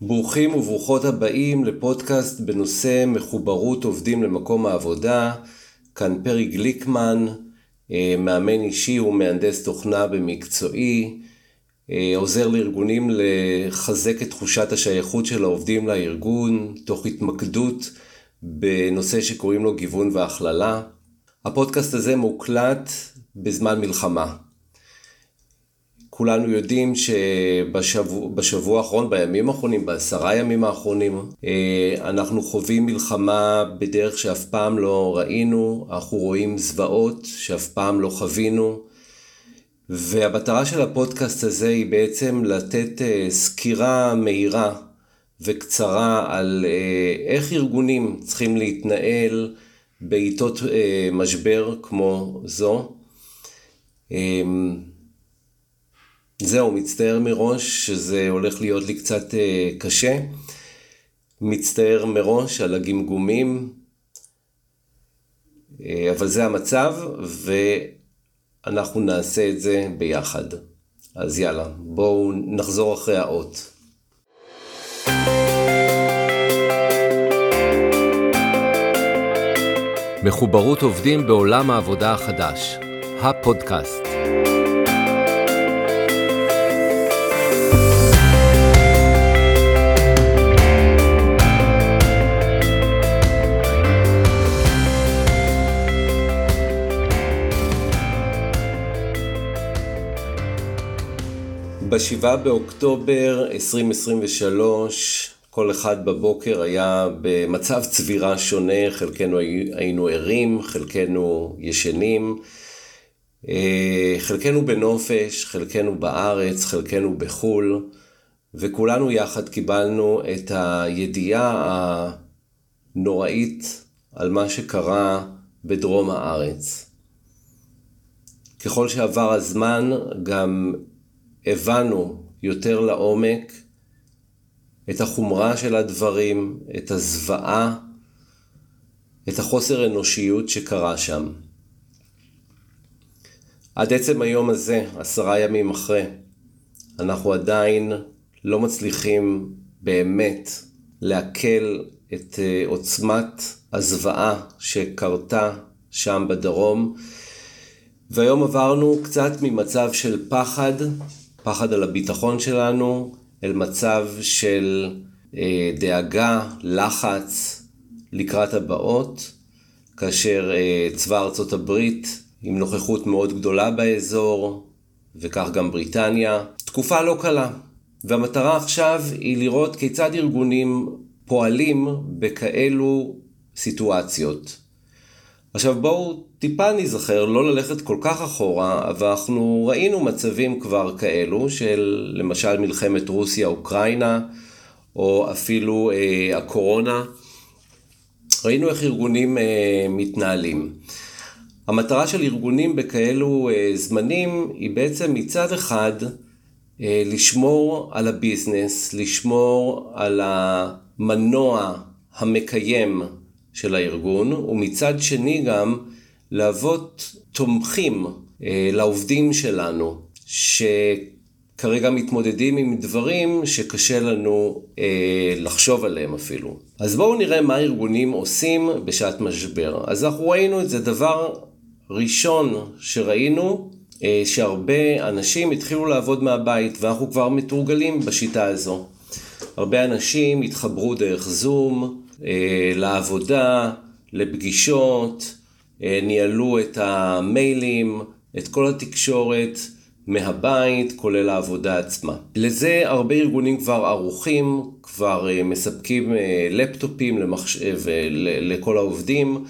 ברוכים וברוכות הבאים לפודקאסט בנושא מחוברות עובדים למקום העבודה. כאן פרי גליקמן, אה, מאמן אישי ומהנדס תוכנה במקצועי, אה, עוזר לארגונים לחזק את תחושת השייכות של העובדים לארגון, תוך התמקדות בנושא שקוראים לו גיוון והכללה. הפודקאסט הזה מוקלט בזמן מלחמה. כולנו יודעים שבשבוע האחרון, בימים האחרונים, בעשרה ימים האחרונים, אה, אנחנו חווים מלחמה בדרך שאף פעם לא ראינו, אנחנו רואים זוועות שאף פעם לא חווינו, והמטרה של הפודקאסט הזה היא בעצם לתת אה, סקירה מהירה וקצרה על אה, איך ארגונים צריכים להתנהל בעיתות משבר כמו זו. זהו, מצטער מראש שזה הולך להיות לי קצת אה, קשה. מצטער מראש על הגמגומים, אה, אבל זה המצב, ואנחנו נעשה את זה ביחד. אז יאללה, בואו נחזור אחרי האות. מחוברות עובדים בעולם העבודה החדש, הפודקאסט. ב-7 באוקטובר 2023, כל אחד בבוקר היה במצב צבירה שונה, חלקנו היינו ערים, חלקנו ישנים, אה, חלקנו בנופש, חלקנו בארץ, חלקנו בחו"ל, וכולנו יחד קיבלנו את הידיעה הנוראית על מה שקרה בדרום הארץ. ככל שעבר הזמן, גם הבנו יותר לעומק את החומרה של הדברים, את הזוועה, את החוסר אנושיות שקרה שם. עד עצם היום הזה, עשרה ימים אחרי, אנחנו עדיין לא מצליחים באמת לעכל את אה, עוצמת הזוועה שקרתה שם בדרום. והיום עברנו קצת ממצב של פחד פחד על הביטחון שלנו, אל מצב של אה, דאגה, לחץ לקראת הבאות, כאשר אה, צבא ארצות הברית עם נוכחות מאוד גדולה באזור, וכך גם בריטניה. תקופה לא קלה, והמטרה עכשיו היא לראות כיצד ארגונים פועלים בכאלו סיטואציות. עכשיו בואו טיפה נזכר, לא ללכת כל כך אחורה, אבל אנחנו ראינו מצבים כבר כאלו של למשל מלחמת רוסיה-אוקראינה, או אפילו אה, הקורונה. ראינו איך ארגונים אה, מתנהלים. המטרה של ארגונים בכאלו אה, זמנים היא בעצם מצד אחד אה, לשמור על הביזנס, לשמור על המנוע המקיים של הארגון, ומצד שני גם להוות תומכים אה, לעובדים שלנו, שכרגע מתמודדים עם דברים שקשה לנו אה, לחשוב עליהם אפילו. אז בואו נראה מה ארגונים עושים בשעת משבר. אז אנחנו ראינו את זה דבר ראשון שראינו, אה, שהרבה אנשים התחילו לעבוד מהבית, ואנחנו כבר מתורגלים בשיטה הזו. הרבה אנשים התחברו דרך זום, אה, לעבודה, לפגישות, ניהלו את המיילים, את כל התקשורת מהבית, כולל העבודה עצמה. לזה הרבה ארגונים כבר ערוכים, כבר אה, מספקים לפטופים למחשב לכל העובדים,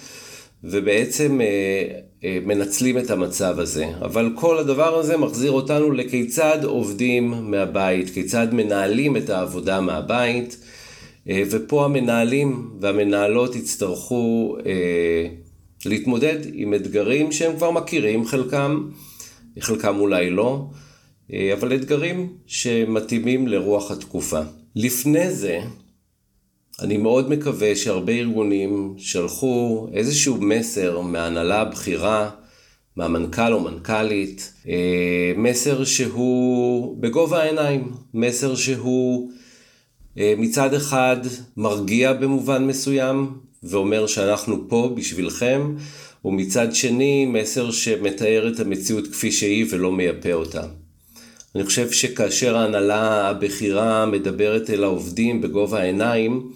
ובעצם מנצלים את המצב הזה. אבל כל הדבר הזה מחזיר אותנו לכיצד עובדים מהבית, כיצד מנהלים את העבודה מהבית. אה, ופה המנהלים והמנהלות יצטרכו אה, להתמודד עם אתגרים שהם כבר מכירים, חלקם, חלקם אולי לא, אה, אבל אתגרים שמתאימים לרוח התקופה. לפני זה, אני מאוד מקווה שהרבה ארגונים שלחו איזשהו מסר מההנהלה הבכירה, מהמנכ"ל או מנכ"לית, מסר שהוא בגובה העיניים, מסר שהוא מצד אחד מרגיע במובן מסוים ואומר שאנחנו פה בשבילכם, ומצד שני מסר שמתאר את המציאות כפי שהיא ולא מייפה אותה. אני חושב שכאשר ההנהלה הבכירה מדברת אל העובדים בגובה העיניים,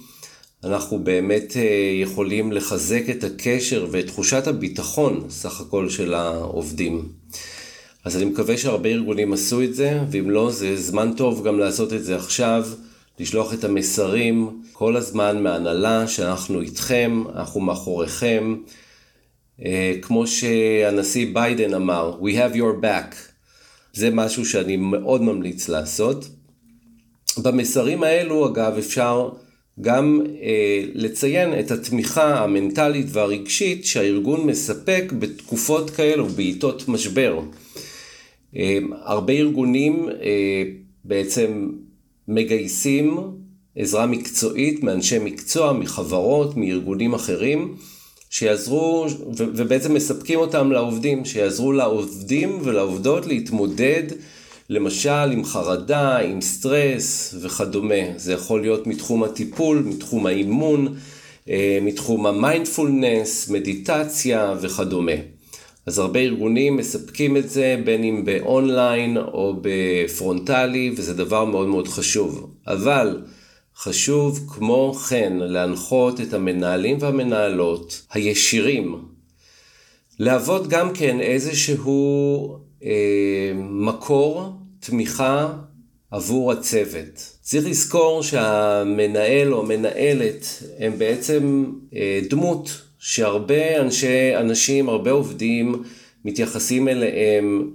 אנחנו באמת אה, יכולים לחזק את הקשר ואת תחושת הביטחון סך הכל של העובדים. אז אני מקווה שהרבה ארגונים עשו את זה, ואם לא, זה זמן טוב גם לעשות את זה עכשיו, לשלוח את המסרים כל הזמן מהנהלה שאנחנו איתכם, אנחנו מאחוריכם. אה, כמו שהנשיא ביידן אמר, We have your back. זה משהו שאני מאוד ממליץ לעשות. במסרים האלו, אגב, אפשר גם אה, לציין את התמיכה המנטלית והרגשית שהארגון מספק בתקופות כאלו, בעיתות משבר. אה, הרבה ארגונים אה, בעצם מגייסים עזרה מקצועית מאנשי מקצוע, מחברות, מארגונים אחרים, שיעזרו, ו- ובעצם מספקים אותם לעובדים, שיעזרו לעובדים ולעובדות להתמודד למשל עם חרדה, עם סטרס וכדומה. זה יכול להיות מתחום הטיפול, מתחום האימון, אה, מתחום המיינדפולנס, מדיטציה וכדומה. אז הרבה ארגונים מספקים את זה בין אם באונליין או בפרונטלי וזה דבר מאוד מאוד חשוב. אבל חשוב כמו כן להנחות את המנהלים והמנהלות הישירים להוות גם כן איזשהו אה, מקור תמיכה עבור הצוות. צריך לזכור שהמנהל או המנהלת הם בעצם אה, דמות שהרבה אנשי, אנשים, הרבה עובדים מתייחסים אליהם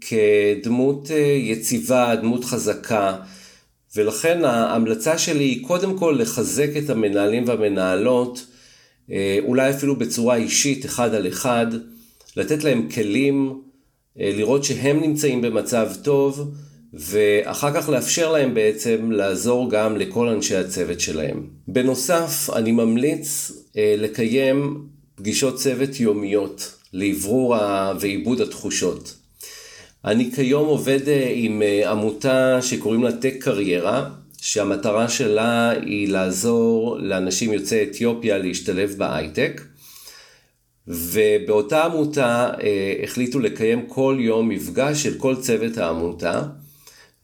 כדמות אה, יציבה, דמות חזקה. ולכן ההמלצה שלי היא קודם כל לחזק את המנהלים והמנהלות, אה, אולי אפילו בצורה אישית, אחד על אחד, לתת להם כלים, אה, לראות שהם נמצאים במצב טוב, ואחר כך לאפשר להם בעצם לעזור גם לכל אנשי הצוות שלהם. בנוסף, אני ממליץ לקיים פגישות צוות יומיות לאוורור ועיבוד התחושות. אני כיום עובד אה, עם אה, עמותה שקוראים לה טק קריירה, שהמטרה שלה היא לעזור לאנשים יוצאי אתיופיה להשתלב בהייטק. ובאותה עמותה אה, החליטו לקיים כל יום מפגש של כל צוות העמותה,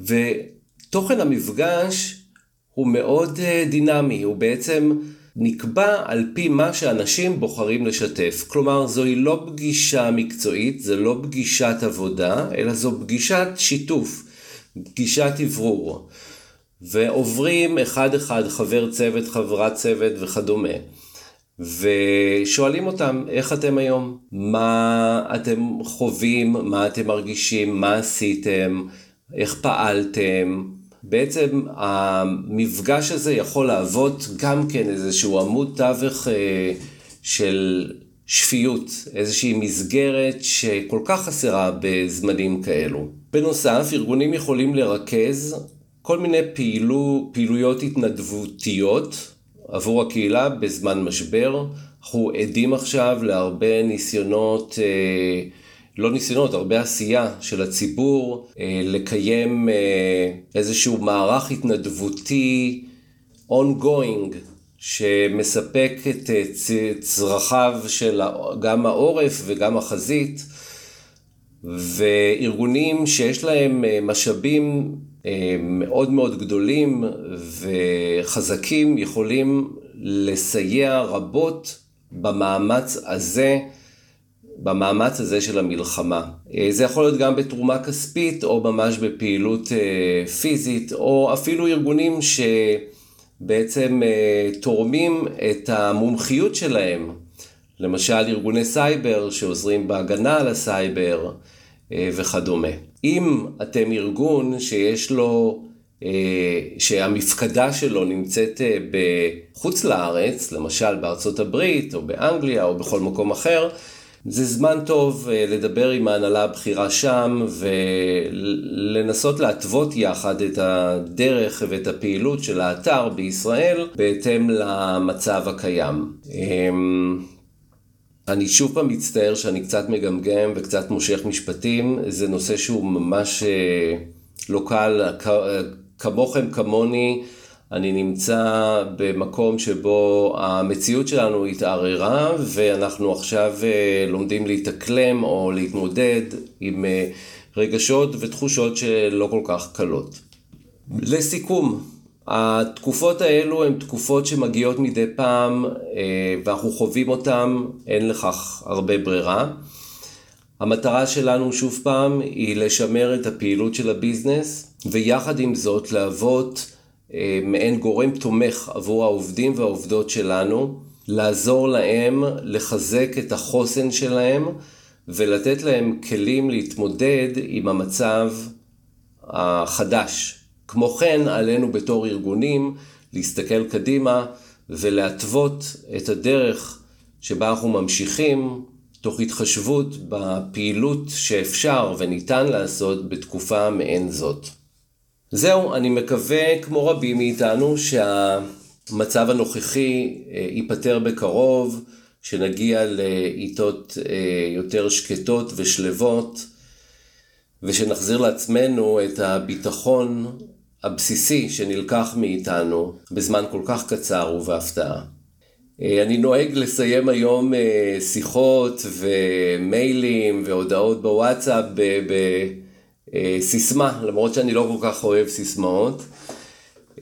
ותוכן המפגש הוא מאוד אה, דינמי, הוא בעצם נקבע על פי מה שאנשים בוחרים לשתף. כלומר, זוהי לא פגישה מקצועית, זה לא פגישת עבודה, אלא זו פגישת שיתוף, פגישת אוורור. ועוברים אחד אחד חבר צוות, חברת צוות וכדומה. ושואלים אותם, איך אתם היום? מה אתם חווים? מה אתם מרגישים? מה עשיתם? איך פעלתם? בעצם המפגש הזה יכול להוות גם כן איזשהו עמוד תווך אה, של שפיות, איזושהי מסגרת שכל כך חסרה בזמנים כאלו. בנוסף, ארגונים יכולים לרכז כל מיני פעילו, פעילויות התנדבותיות עבור הקהילה בזמן משבר. אנחנו עדים עכשיו להרבה ניסיונות אה, לא ניסיונות, הרבה עשייה של הציבור אה, לקיים אה, איזשהו מערך התנדבותי ongoing שמספק את אה, צרכיו של גם העורף וגם החזית וארגונים שיש להם משאבים מאוד מאוד גדולים וחזקים יכולים לסייע רבות במאמץ הזה במאמץ הזה של המלחמה. אה, זה יכול להיות גם בתרומה כספית או ממש בפעילות אה, פיזית או אפילו ארגונים שבעצם אה, תורמים את המומחיות שלהם. למשל ארגוני סייבר שעוזרים בהגנה על הסייבר וכדומה. אם אתם ארגון שיש לו, שהמפקדה שלו נמצאת בחוץ לארץ, למשל בארצות הברית או באנגליה או בכל מקום אחר, זה זמן טוב אה, לדבר עם ההנהלה הבכירה שם ולנסות להתוות יחד את הדרך ואת הפעילות של האתר בישראל בהתאם למצב הקיים. אמ, אני שוב פעם מצטער שאני קצת מגמגם וקצת מושך משפטים, זה נושא שהוא ממש אה, לא קל, כמוכם כמוני, אני נמצא במקום שבו המציאות שלנו התערערה ואנחנו עכשיו אה, לומדים להתאקלם או להתמודד עם אה, רגשות ותחושות שלא כל כך קלות. לסיכום, התקופות האלו הן תקופות שמגיעות מדי פעם אה, ואנחנו חווים אותן, אין לכך הרבה ברירה. המטרה שלנו שוב פעם היא לשמר את הפעילות של הביזנס ויחד עם זאת להוות מעין גורם תומך עבור העובדים והעובדות שלנו, לעזור להם לחזק את החוסן שלהם ולתת להם כלים להתמודד עם המצב החדש. כמו כן, עלינו בתור ארגונים להסתכל קדימה ולהתוות את הדרך שבה אנחנו ממשיכים תוך התחשבות בפעילות שאפשר וניתן לעשות בתקופה מעין זאת. זהו, אני מקווה, כמו רבים מאיתנו, שהמצב הנוכחי אה, ייפתר בקרוב, שנגיע לעיתות אה, יותר שקטות ושלוות, ושנחזיר לעצמנו את הביטחון הבסיסי שנלקח מאיתנו בזמן כל כך קצר ובהפתעה. אה, אני נוהג לסיים היום שיחות ומיילים והודעות בוואטסאפ בסיסמה, למרות שאני לא כל כך אוהב סיסמאות,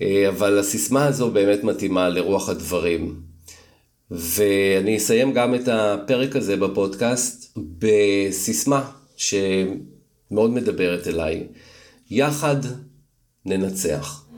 אה, אבל הסיסמה הזו באמת מתאימה לרוח הדברים. ואני אסיים גם את הפרק הזה בפודקאסט בסיסמה שמאוד מדברת אליי. יחד ננצח.